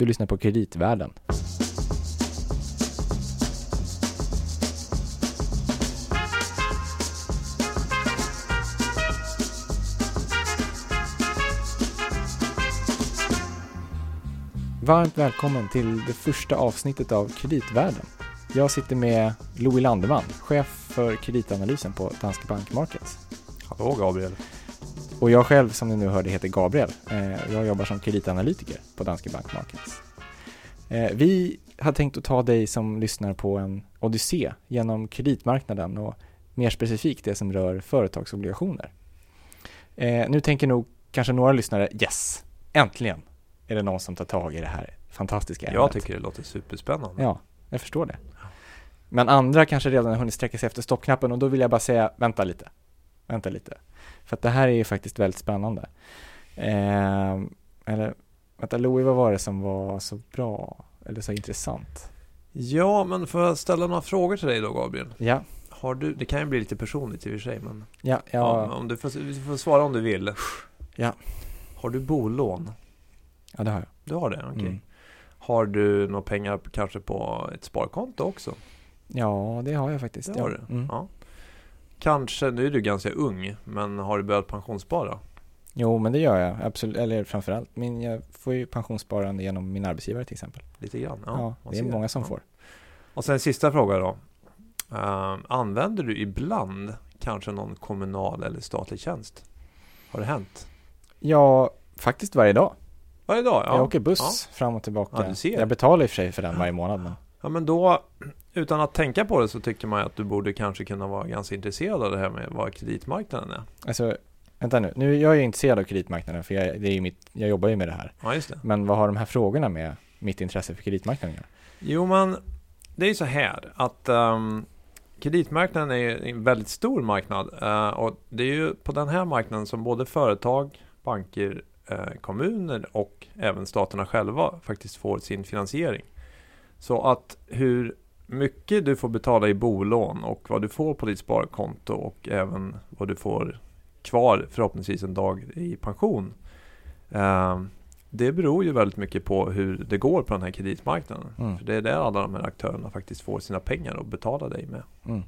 Du lyssnar på Kreditvärlden. Varmt välkommen till det första avsnittet av Kreditvärlden. Jag sitter med Louis Landeman, chef för kreditanalysen på Danske Bank Markets. Hallå Gabriel. Och jag själv, som ni nu hörde, heter Gabriel. Eh, Jag jobbar som kreditanalytiker på Danske Bank Markets. Eh, Vi har tänkt att ta dig som lyssnar på en odyssé genom kreditmarknaden och mer specifikt det som rör företagsobligationer. Eh, Nu tänker nog kanske några lyssnare, yes, äntligen är det någon som tar tag i det här fantastiska ämnet. Jag tycker det låter superspännande. Ja, jag förstår det. Men andra kanske redan har hunnit sträcka sig efter stoppknappen och då vill jag bara säga, vänta lite. Vänta lite. För att det här är ju faktiskt väldigt spännande. Eh, eller, vänta Louis, vad var det som var så bra eller så intressant? Ja, men får jag ställa några frågor till dig då Gabriel? Ja, Har du, det kan ju bli lite personligt i och för sig, men ja, ja, ja, om du, får, du får svara om du vill. Ja. Har du bolån? ja det har jag. Du har det? Okej. Mm. Har du några pengar kanske på ett sparkonto också? Ja, det har jag faktiskt. Det har ja. du? Mm. Ja. Kanske, nu är du ganska ung, men har du börjat pensionsspara? Jo, men det gör jag. Absolut. Eller framförallt, min, jag får ju pensionssparande genom min arbetsgivare till exempel. Lite grann? Ja, man det är många som Ja. får. Och sen sista fråga då. Uh, använder du ibland kanske någon kommunal eller statlig tjänst? Har det hänt? Ja, faktiskt varje dag. Varje dag? Ja. Jag åker buss fram och tillbaka. Ja. Jag betalar i och för sig för den varje månad. Men... Ja men då, utan att tänka på det så tycker man att du borde kanske kunna vara ganska intresserad av det här med vad kreditmarknaden är. Alltså, vänta nu. nu jag är intresserad av kreditmarknaden för jag, det är mitt, jag jobbar ju med det här. Ja just det. Men vad har de här frågorna med mitt intresse för kreditmarknaden att? Jo men det är ju så här att ehm, kreditmarknaden är ju en väldigt stor marknad eh, och det är ju på den här marknaden som både företag, banker, eh, kommuner och även staterna själva faktiskt får sin finansiering. Så att hur mycket du får betala i bolån och vad du får på ditt sparkonto och även vad du får kvar förhoppningsvis en dag i pension. Eh, det beror ju väldigt mycket på hur det går på den här kreditmarknaden. Mm. För det är där alla de här aktörerna faktiskt får sina pengar och betala dig med. Mm.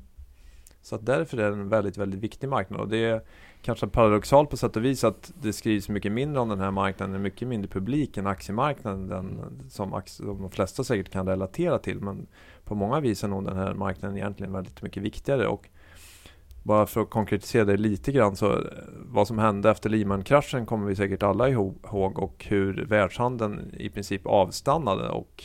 Så att därför är det en väldigt, väldigt viktig marknad. Och det är kanske paradoxalt på sätt och vis att det skrivs mycket mindre om den här marknaden, är mycket mindre publik än aktiemarknaden, den, som, aktie, som de flesta säkert kan relatera till. Men på många vis är nog den här marknaden egentligen väldigt mycket viktigare. Och bara för att konkretisera det lite grann så eh, vad som hände efter Lehman-kraschen kommer vi säkert alla ihåg och hur världshandeln i princip avstannade och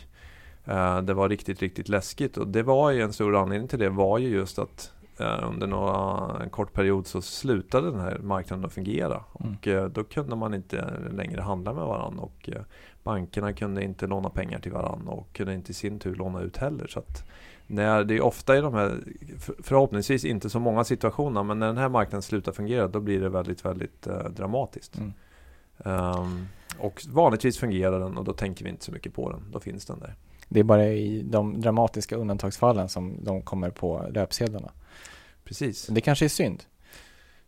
eh, det var riktigt, riktigt läskigt och det var ju en stor anledning till det var ju just att under några, kort period så slutade den här marknaden att fungera Mm. och eh, då kunde man inte längre handla med varandra och eh, bankerna kunde inte låna pengar till varandra och kunde inte i sin tur låna ut heller så när det är ofta i de här, för- förhoppningsvis inte så många situationer, men när den här marknaden slutar fungera då blir det väldigt, väldigt eh, dramatiskt. Mm. Ehm, och vanligtvis fungerar den och då tänker vi inte så mycket på den. Då finns den där. Det är bara i de dramatiska undantagsfallen som de kommer på löpsedlarna. Precis. Det kanske är synd.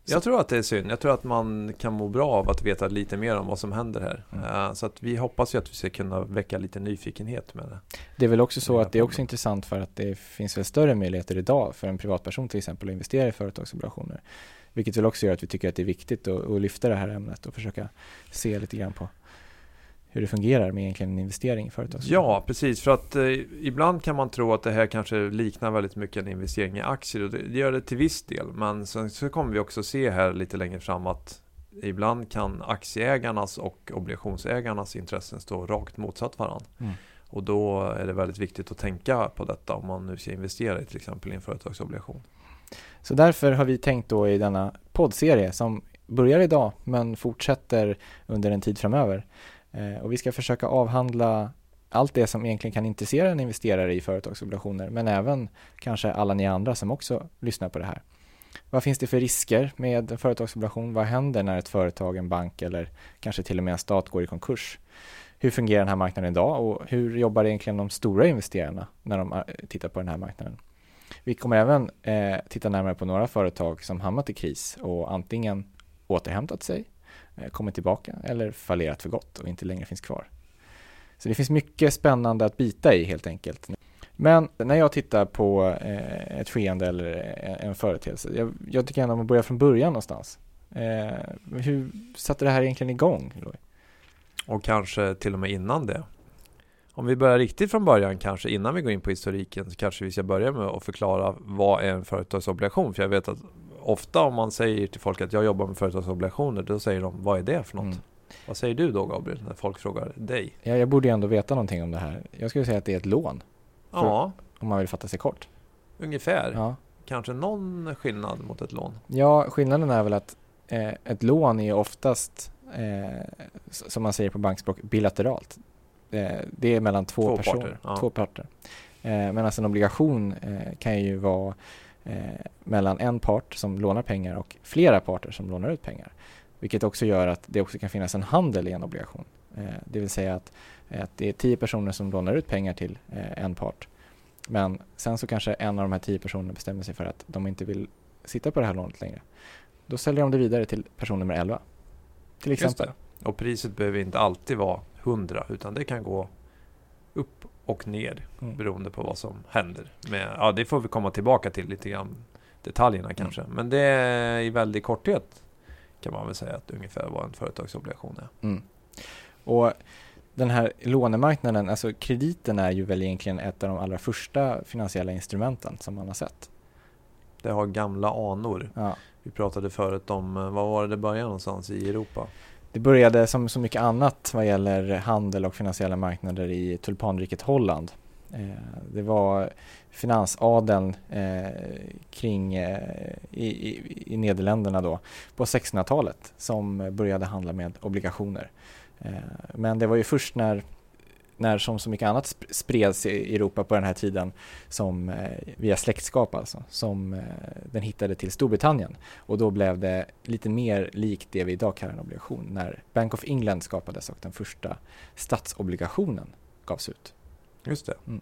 Jag tror att det är synd. Jag tror att man kan må bra av att veta lite mer om vad som händer här. Mm. Eh, så att vi hoppas ju att vi ska kunna väcka lite nyfikenhet med det. Det är väl också så att det är också intressant för att det finns väl större möjligheter idag för en privatperson till exempel att investera i företagsobligationer. Vilket väl också gör att vi tycker att det är viktigt att, att lyfta det här ämnet och försöka se lite grann på hur det fungerar med egentligen en investering i företagsobligationer. Ja, precis. För att eh, ibland kan man tro att det här kanske liknar väldigt mycket en investering i aktier. Och det, det gör det till viss del. Men sen så kommer vi också se här lite längre fram att ibland kan aktieägarnas och obligationsägarnas intressen stå rakt motsatt varandra. Mm. Och då är det väldigt viktigt att tänka på detta om man nu ska investera i till exempel i en företagsobligation. Så därför har vi tänkt då i denna poddserie som börjar idag men fortsätter under en tid framöver. Eh, och vi ska försöka avhandla allt det som egentligen kan intressera en investerare i företagsobligationer men även kanske alla ni andra som också lyssnar på det här. Vad finns det för risker med en företagsobligation? Vad händer när ett företag, en bank eller kanske till och med en stat går i konkurs? Hur fungerar den här marknaden idag och hur jobbar egentligen de stora investerarna när de eh, tittar på den här marknaden? Vi kommer även eh, titta närmare på några företag som hamnat i kris och antingen återhämtat sig, Eh, kommit tillbaka eller fallerat för gott och inte längre finns kvar. Så det finns mycket spännande att bita i helt enkelt. Men när jag tittar på eh, ett skeende eller eh, en företeelse, jag, jag tycker ändå att man börjar från början någonstans. Eh, hur satte det här egentligen igång? Och kanske till och med innan det. Om vi börjar riktigt från början kanske innan vi går in på historiken så kanske vi ska börja med att förklara vad är en företagsobligation? För jag vet att ofta om man säger till folk att jag jobbar med företagsobligationer då säger de vad är det för något? Mm. Vad säger du då Gabriel när folk frågar dig? Ja, jag borde ju ändå veta någonting om det här. Jag skulle säga att det är ett lån. Ja. Om man vill fatta sig kort. Ungefär. Ja. Kanske någon skillnad mot ett lån? Ja, skillnaden är väl att eh, ett lån är oftast, eh, som man säger på bankspråk, bilateralt. Eh, det är mellan två, två personer. Parter, ja. Två parter. Eh, Medan en obligation eh, kan ju vara mellan en part som lånar pengar och flera parter som lånar ut pengar. Vilket också gör att det också kan finnas en handel i en obligation. Eh, det vill säga att, att det är tio personer som lånar ut pengar till eh, en part. Men sen så kanske en av de här tio personerna bestämmer sig för att de inte vill sitta på det här lånet längre. Då säljer de det vidare till person nummer 11. Till exempel. Och priset behöver inte alltid vara 100 utan det kan gå upp och ner mm. beroende på vad som händer. Men, ja, det får vi komma tillbaka till lite grann detaljerna mm. kanske. Mm. Men det är i väldigt korthet kan man väl säga att ungefär vad en företagsobligation är. Mm. Och den här lånemarknaden, alltså krediten är ju väl egentligen ett av de allra första finansiella instrumenten som man har sett. Det har gamla anor. Ja. Vi pratade förut om, eh, vad var det det började någonstans i Europa? Det började som så mycket annat vad gäller handel och finansiella marknader i tulpanriket Holland. Eh, det var finansadeln eh, kring eh, i, i, i, Nederländerna då på 1600-talet som började handla med obligationer. Men det var ju först när när som så mycket annat spreds i Europa på den här tiden som eh, via släktskap alltså, som eh, den hittade till Storbritannien. Och då blev det lite mer likt det vi idag kallar en obligation när Bank of England skapades och den första statsobligationen gavs ut. Just det. Mm.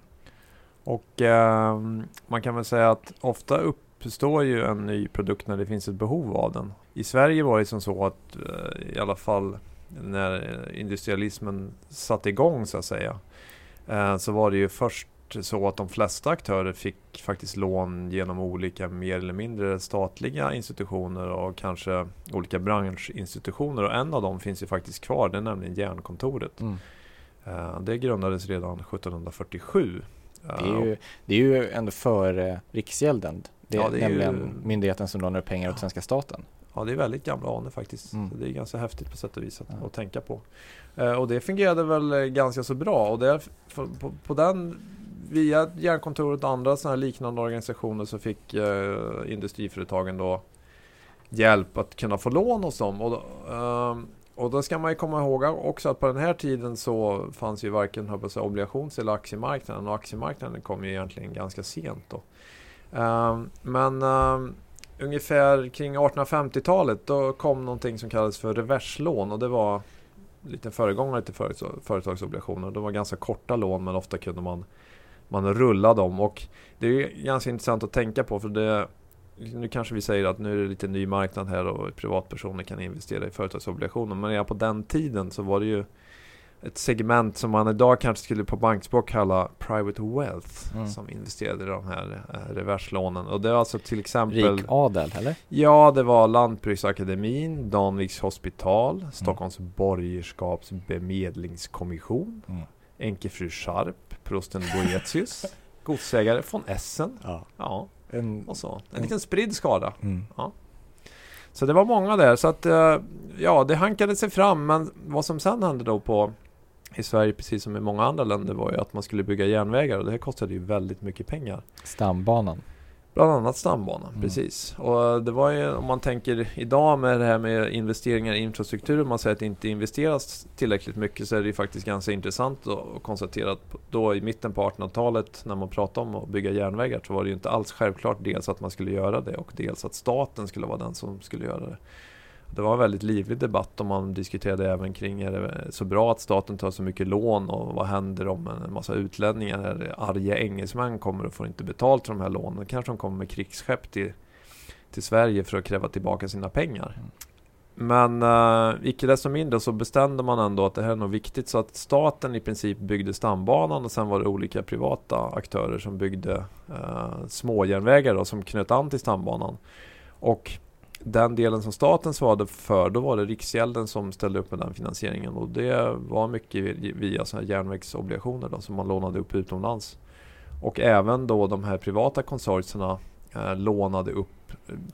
Och eh, man kan väl säga att ofta uppstår ju en ny produkt när det finns ett behov av den. I Sverige var det som så att eh, i alla fall när industrialismen satte igång så att säga. Eh, så var det ju först så att de flesta aktörer fick faktiskt lån genom olika mer eller mindre statliga institutioner och kanske olika branschinstitutioner och en av dem finns ju faktiskt kvar, det är nämligen Järnkontoret. Mm. Eh, det grundades redan 1747. Det är ju, det är ju ändå före Riksgälden. Det är, ja, det är nämligen ju... myndigheten som lånar pengar åt svenska staten. Ja, det är väldigt gamla anor faktiskt. Mm. det är ganska häftigt på sätt och vis att, ja. att tänka på. Eh, och det fungerade väl eh, ganska så bra. Och det, på, på, den, via Järnkontoret och andra sådana liknande organisationer så fick eh, industriföretagen då hjälp att kunna få lån hos dem. Och, eh, och då ska man ju komma ihåg också att på den här tiden så fanns ju varken obligations eller aktiemarknaden. Och aktiemarknaden kom ju egentligen ganska sent då. Eh, men ehm, ungefär kring 1850-talet då kom någonting som kallades för reverslån. Och det var lite föregångare till företagsobligationer. Det var ganska korta lån men ofta kunde man, man rulla dem. Och det är ganska intressant att tänka på för det nu kanske vi säger att nu är det lite ny marknad här och privatpersoner kan investera i företagsobligationer. Men redan på den tiden så var det ju ett segment som man idag kanske skulle på bankspråk kalla private wealth mm. som investerade i de här eh, reverslånen. Och det var alltså till exempel Rik adel eller? Ja, det var Lantbruksakademin, Danviks hospital, mm. Stockholms mm. borgerskapsbemedlingskommission, mm. Enkefru Scharp, prosten Boetius, godsägare von Essen. Ja. ja. En, och så. En, en liten spridd skada. Mm. Ja. Så det var många där. Så att eh, ja, det hankade sig fram. Men vad som sen hände då på i Sverige, precis som i många andra länder, var ju att man skulle bygga järnvägar och det här kostade ju väldigt mycket pengar. Stambanan. Bland annat stambanan, mm. precis. Och det var ju, om man tänker idag med det här med investeringar i infrastruktur, man säger att det inte investeras tillräckligt mycket, så är det ju faktiskt ganska intressant att konstatera att då i mitten på 1800-talet, när man pratade om att bygga järnvägar, så var det ju inte alls självklart dels att man skulle göra det och dels att staten skulle vara den som skulle göra det. Det var en väldigt livlig debatt och man diskuterade även kring är det så bra att staten tar så mycket lån och vad händer om en massa utlänningar, arga engelsmän kommer och får inte betalt för de här lånen. Kanske de kommer med krigsskepp till, till Sverige för att kräva tillbaka sina pengar. men uh, icke desto mindre så bestämde man ändå att det här är nog viktigt så att staten i princip byggde stambanan och sen var det olika privata aktörer som byggde uh, småjärnvägar då, som knöt an till stambanan. Och den delen som staten svarade för, då var det Riksgälden som ställde upp med den finansieringen och det var mycket via så här järnvägsobligationer då, som man lånade upp utomlands. Och även då de här privata konsortierna lånade upp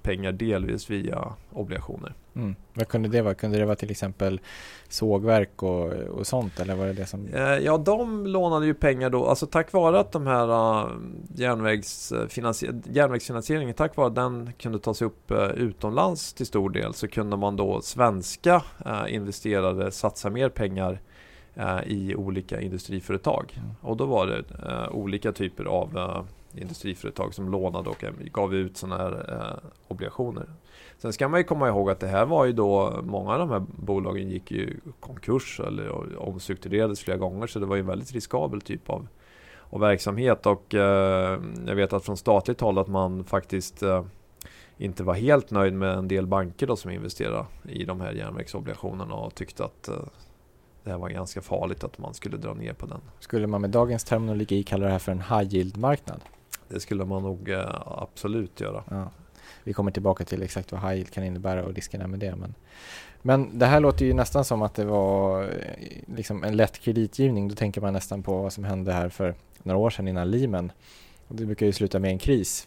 pengar delvis via obligationer. Mm. Vad kunde det vara? Kunde det vara till exempel sågverk och, och sånt eller var det det som? Eh, ja, de lånade ju pengar då, alltså tack vare att de här uh, järnvägsfinansieringen, tack vare att den kunde tas upp utomlands till stor del så kunde man då svenska investerare satsa mer pengar i olika industriföretag. Mm. Och då var det olika typer av industriföretag som lånade och gav ut sådana här eh, obligationer. Sen ska man ju komma ihåg att det här var ju då, många av de här bolagen gick ju konkurs eller omstrukturerades flera gånger så det var ju en väldigt riskabel typ av, av verksamhet och eh, jag vet att från statligt håll att man faktiskt eh, inte var helt nöjd med en del banker då som investerade i de här järnvägsobligationerna och tyckte att eh, det här var ganska farligt att man skulle dra ner på den. Skulle man med dagens terminologi kalla det här för en high yield-marknad? Det skulle man nog eh, absolut göra. Ja. Vi kommer tillbaka till exakt vad high yield kan innebära och riskerna med det. Men, men det här låter ju nästan som att det var eh, liksom en lätt kreditgivning. Då tänker man nästan på vad som hände här för några år sedan innan Lehman. Det brukar ju sluta med en kris.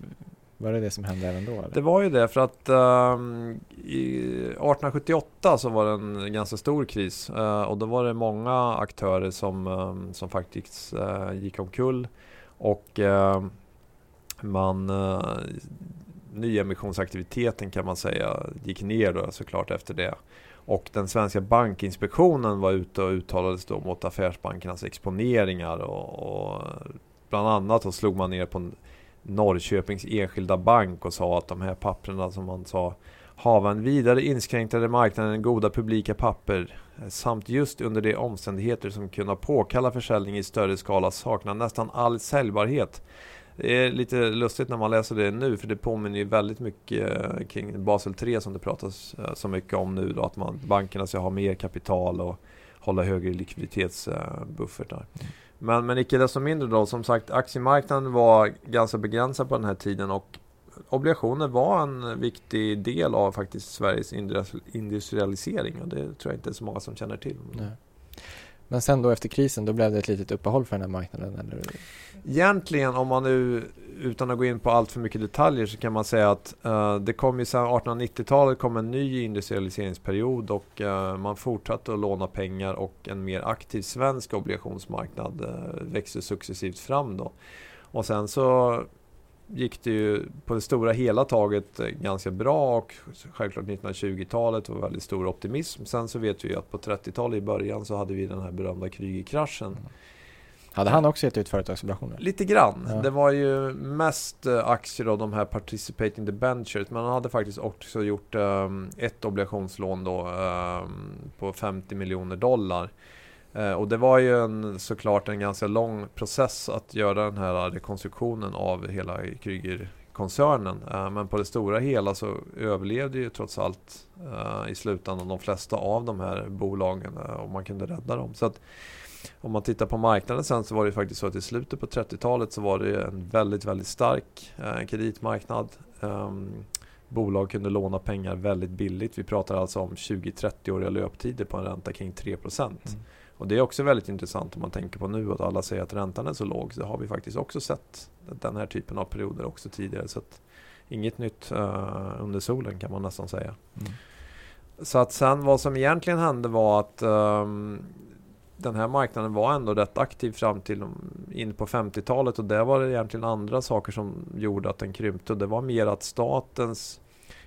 Var det det som hände även då? Eller? Det var ju det för att um, i 1878 så var det en ganska stor kris uh, och då var det många aktörer som, um, som faktiskt uh, gick omkull. Och uh, man uh, nyemissionsaktiviteten kan man säga gick ner då såklart efter det. Och den svenska bankinspektionen var ute och uttalades då mot affärsbankernas exponeringar och, och bland annat så slog man ner på Norrköpings enskilda bank och sa att de här papperna som man sa hava en vidare inskränktare marknad än goda publika papper samt just under de omständigheter som kunna påkalla försäljning i större skala saknar nästan all säljbarhet. Det är lite lustigt när man läser det nu för det påminner ju väldigt mycket eh, kring Basel 3 som det pratas eh, så mycket om nu då, att man, bankerna ska ha mer kapital och hålla högre likviditetsbuffertar. Men, men icke desto mindre då, som sagt aktiemarknaden var ganska begränsad på den här tiden och obligationer var en viktig del av faktiskt Sveriges industrialisering och det tror jag inte är så många som känner till. Nej. Men sen då efter krisen, då blev det ett litet uppehåll för den här marknaden? Eller? Egentligen om man nu, utan att gå in på allt för mycket detaljer, så kan man säga att uh, det kom ju sedan 1890-talet kom en ny industrialiseringsperiod och uh, man fortsatte att låna pengar och en mer aktiv svensk obligationsmarknad uh, växte successivt fram då. Och sen så gick det ju på det stora hela taget ganska bra och självklart 1920-talet var väldigt stor optimism. Sen så vet vi ju att på 30-talet i början så hade vi den här berömda Krügerkraschen. Mm. Hade han också gett ut företagsobligationer? Lite grann. Ja. Det var ju mest eh, aktier av de här participating debentures. Men han hade faktiskt också gjort um, ett obligationslån då um, på 50 miljoner dollar. Eh, och det var ju en, såklart en ganska lång process att göra den här rekonstruktionen av hela Kryger-koncernen. Eh, men på det stora hela så överlevde ju trots allt eh, i slutändan de flesta av de här bolagen och man kunde rädda dem. Så att, om man tittar på marknaden sen så var det faktiskt så att i slutet på 30-talet så var det en väldigt, väldigt stark eh, kreditmarknad. Ehm, bolag kunde låna pengar väldigt billigt. Vi pratar alltså om 20-30-åriga löptider på en ränta kring 3 mm. Och det är också väldigt intressant om man tänker på nu att alla säger att räntan är så låg. Så har vi faktiskt också sett den här typen av perioder också tidigare. Så att inget nytt uh, under solen kan man nästan säga. Mm. Så att sen vad som egentligen hände var att um, den här marknaden var ändå rätt aktiv fram till in på 50-talet och där var det egentligen andra saker som gjorde att den krympte. Och det var mer att statens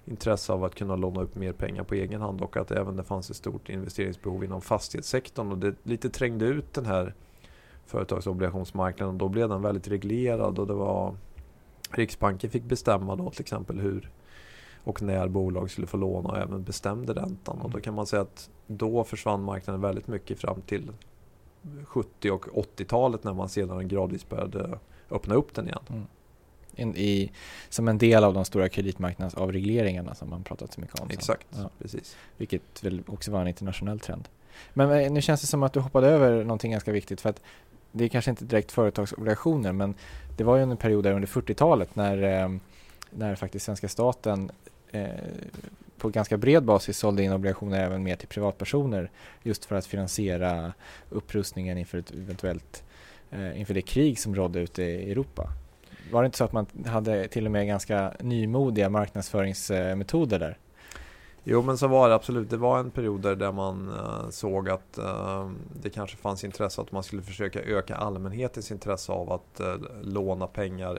intresse av att kunna låna upp mer pengar på egen hand och att även det fanns ett stort investeringsbehov inom fastighetssektorn och det lite trängde ut den här företagsobligationsmarknaden. Då blev den väldigt reglerad och det var Riksbanken fick bestämma då till exempel hur och när bolag skulle få låna och även bestämde räntan. Och då mm. kan man säga att då försvann marknaden väldigt mycket fram till 70 och 80-talet när man sedan gradvis började öppna upp den igen. Mm. In, i, som en del av de stora kreditmarknadsavregleringarna som man pratat så mycket om. Exakt, ja. precis. Vilket väl också var en internationell trend. Men eh, nu känns det som att du hoppade över någonting ganska viktigt för att det är kanske inte direkt företagsobligationer men det var ju en period där under 40-talet när, eh, när faktiskt svenska staten eh, på ganska bred basis sålde in obligationer även mer till privatpersoner just för att finansiera upprustningen inför ett eventuellt eh, inför det krig som rådde ute i Europa. Var det inte så att man hade till och med ganska nymodiga marknadsföringsmetoder där? Jo men så var det absolut. Det var en period där man eh, såg att eh, det kanske fanns intresse att man skulle försöka öka allmänhetens intresse av att eh, låna pengar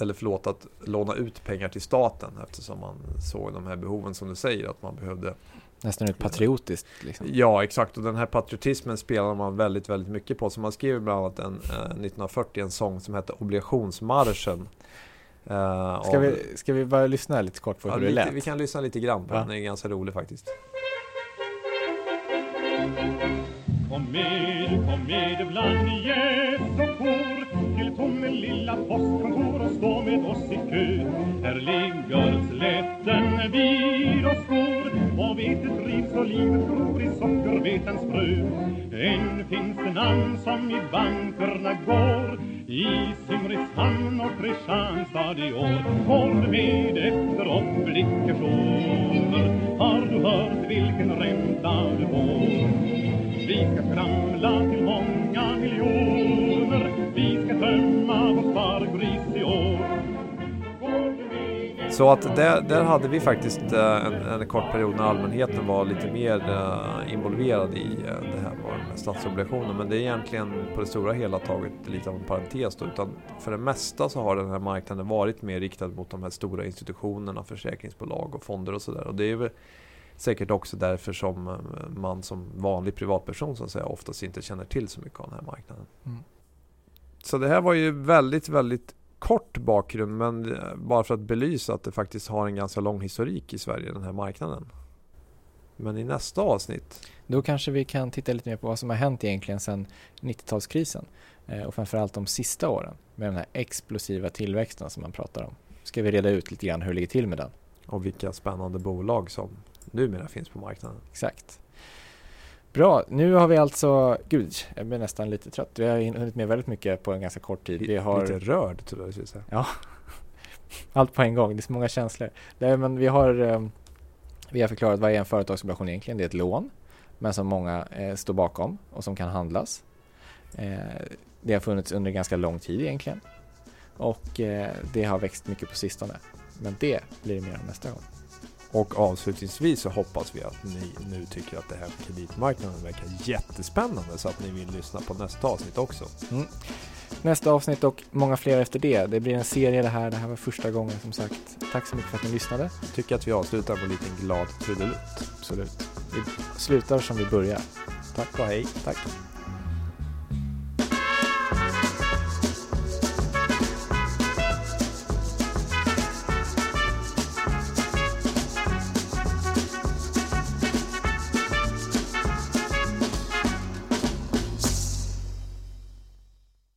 eller förlåt, att låna ut pengar till staten eftersom man såg de här behoven som du säger att man behövde. Nästan ett patriotiskt. Liksom. Ja, exakt. Och den här patriotismen spelar man väldigt, väldigt mycket på. Så man skrev bland annat en, eh, 1940 en sång som hette Obligationsmarschen. Uh, ska, vi, ska vi bara lyssna lite kort på ja, hur lite, det lät? Vi kan lyssna lite grann på ja. den, den är ganska rolig faktiskt. Kom med, kom med bland gäss och kor till Tomme lilla postkontor och stå med oss i kö. Här ligger slätten, vid och skor och vetet rivs och livet gror i sockerbetens frö. Än finns det namn som i bankerna går i Simrishamn och Kristianstad i år. Håll med efter obligationer. Har du hört vilken ränta du får? Vi ska skramla till många Så att där, där hade vi faktiskt eh, en, en, kort period när allmänheten var lite mer uh, involverad i uh, det här med statsobligationer. Men det är egentligen på det stora hela taget lite av en parentes då. Utan för det mesta så har den här marknaden varit mer riktad mot de här stora institutionerna, försäkringsbolag och fonder och sådär. Och det är väl säkert också därför som man som vanlig privatperson så att säga oftast inte känner till så mycket av den här marknaden. Mm. Så det här var ju väldigt, väldigt kort bakgrund men eh, bara för att belysa att det faktiskt har en ganska lång historik i Sverige, den här marknaden. Men i nästa avsnitt Då kanske vi kan titta lite mer på vad som har hänt egentligen sedan 90-talskrisen eh, och framförallt de sista åren med den här explosiva tillväxten som man pratar om. Ska vi reda ut lite grann hur det ligger till med den. Och vilka spännande bolag som numera finns på marknaden. Exakt. Bra, nu har vi alltså, gud, jag blir nästan lite trött. Vi har hunnit med väldigt mycket på en ganska kort tid. Vi har... Lite rörd tror jag säga. Ja, allt på en gång. Det är så många känslor. Nej, men vi har, ehm, vi har förklarat vad är en företagsobligation egentligen. Det är ett lån, men som många eh, står bakom och som kan handlas. Eh, det har funnits under ganska lång tid egentligen och eh, det har växt mycket på sistone. Men det blir det mer om nästa gång. Och avslutningsvis så hoppas vi att ni nu tycker att det här på kreditmarknaden verkar jättespännande så att ni vill lyssna på nästa avsnitt också. Mm. Nästa avsnitt och många fler efter det. Det blir en serie det här. Det här var första gången som sagt. Tack så mycket för att ni lyssnade. Jag tycker att vi avslutar med en liten glad trudelutt. Absolut. Vi slutar som vi börjar. Tack och hej. Tack.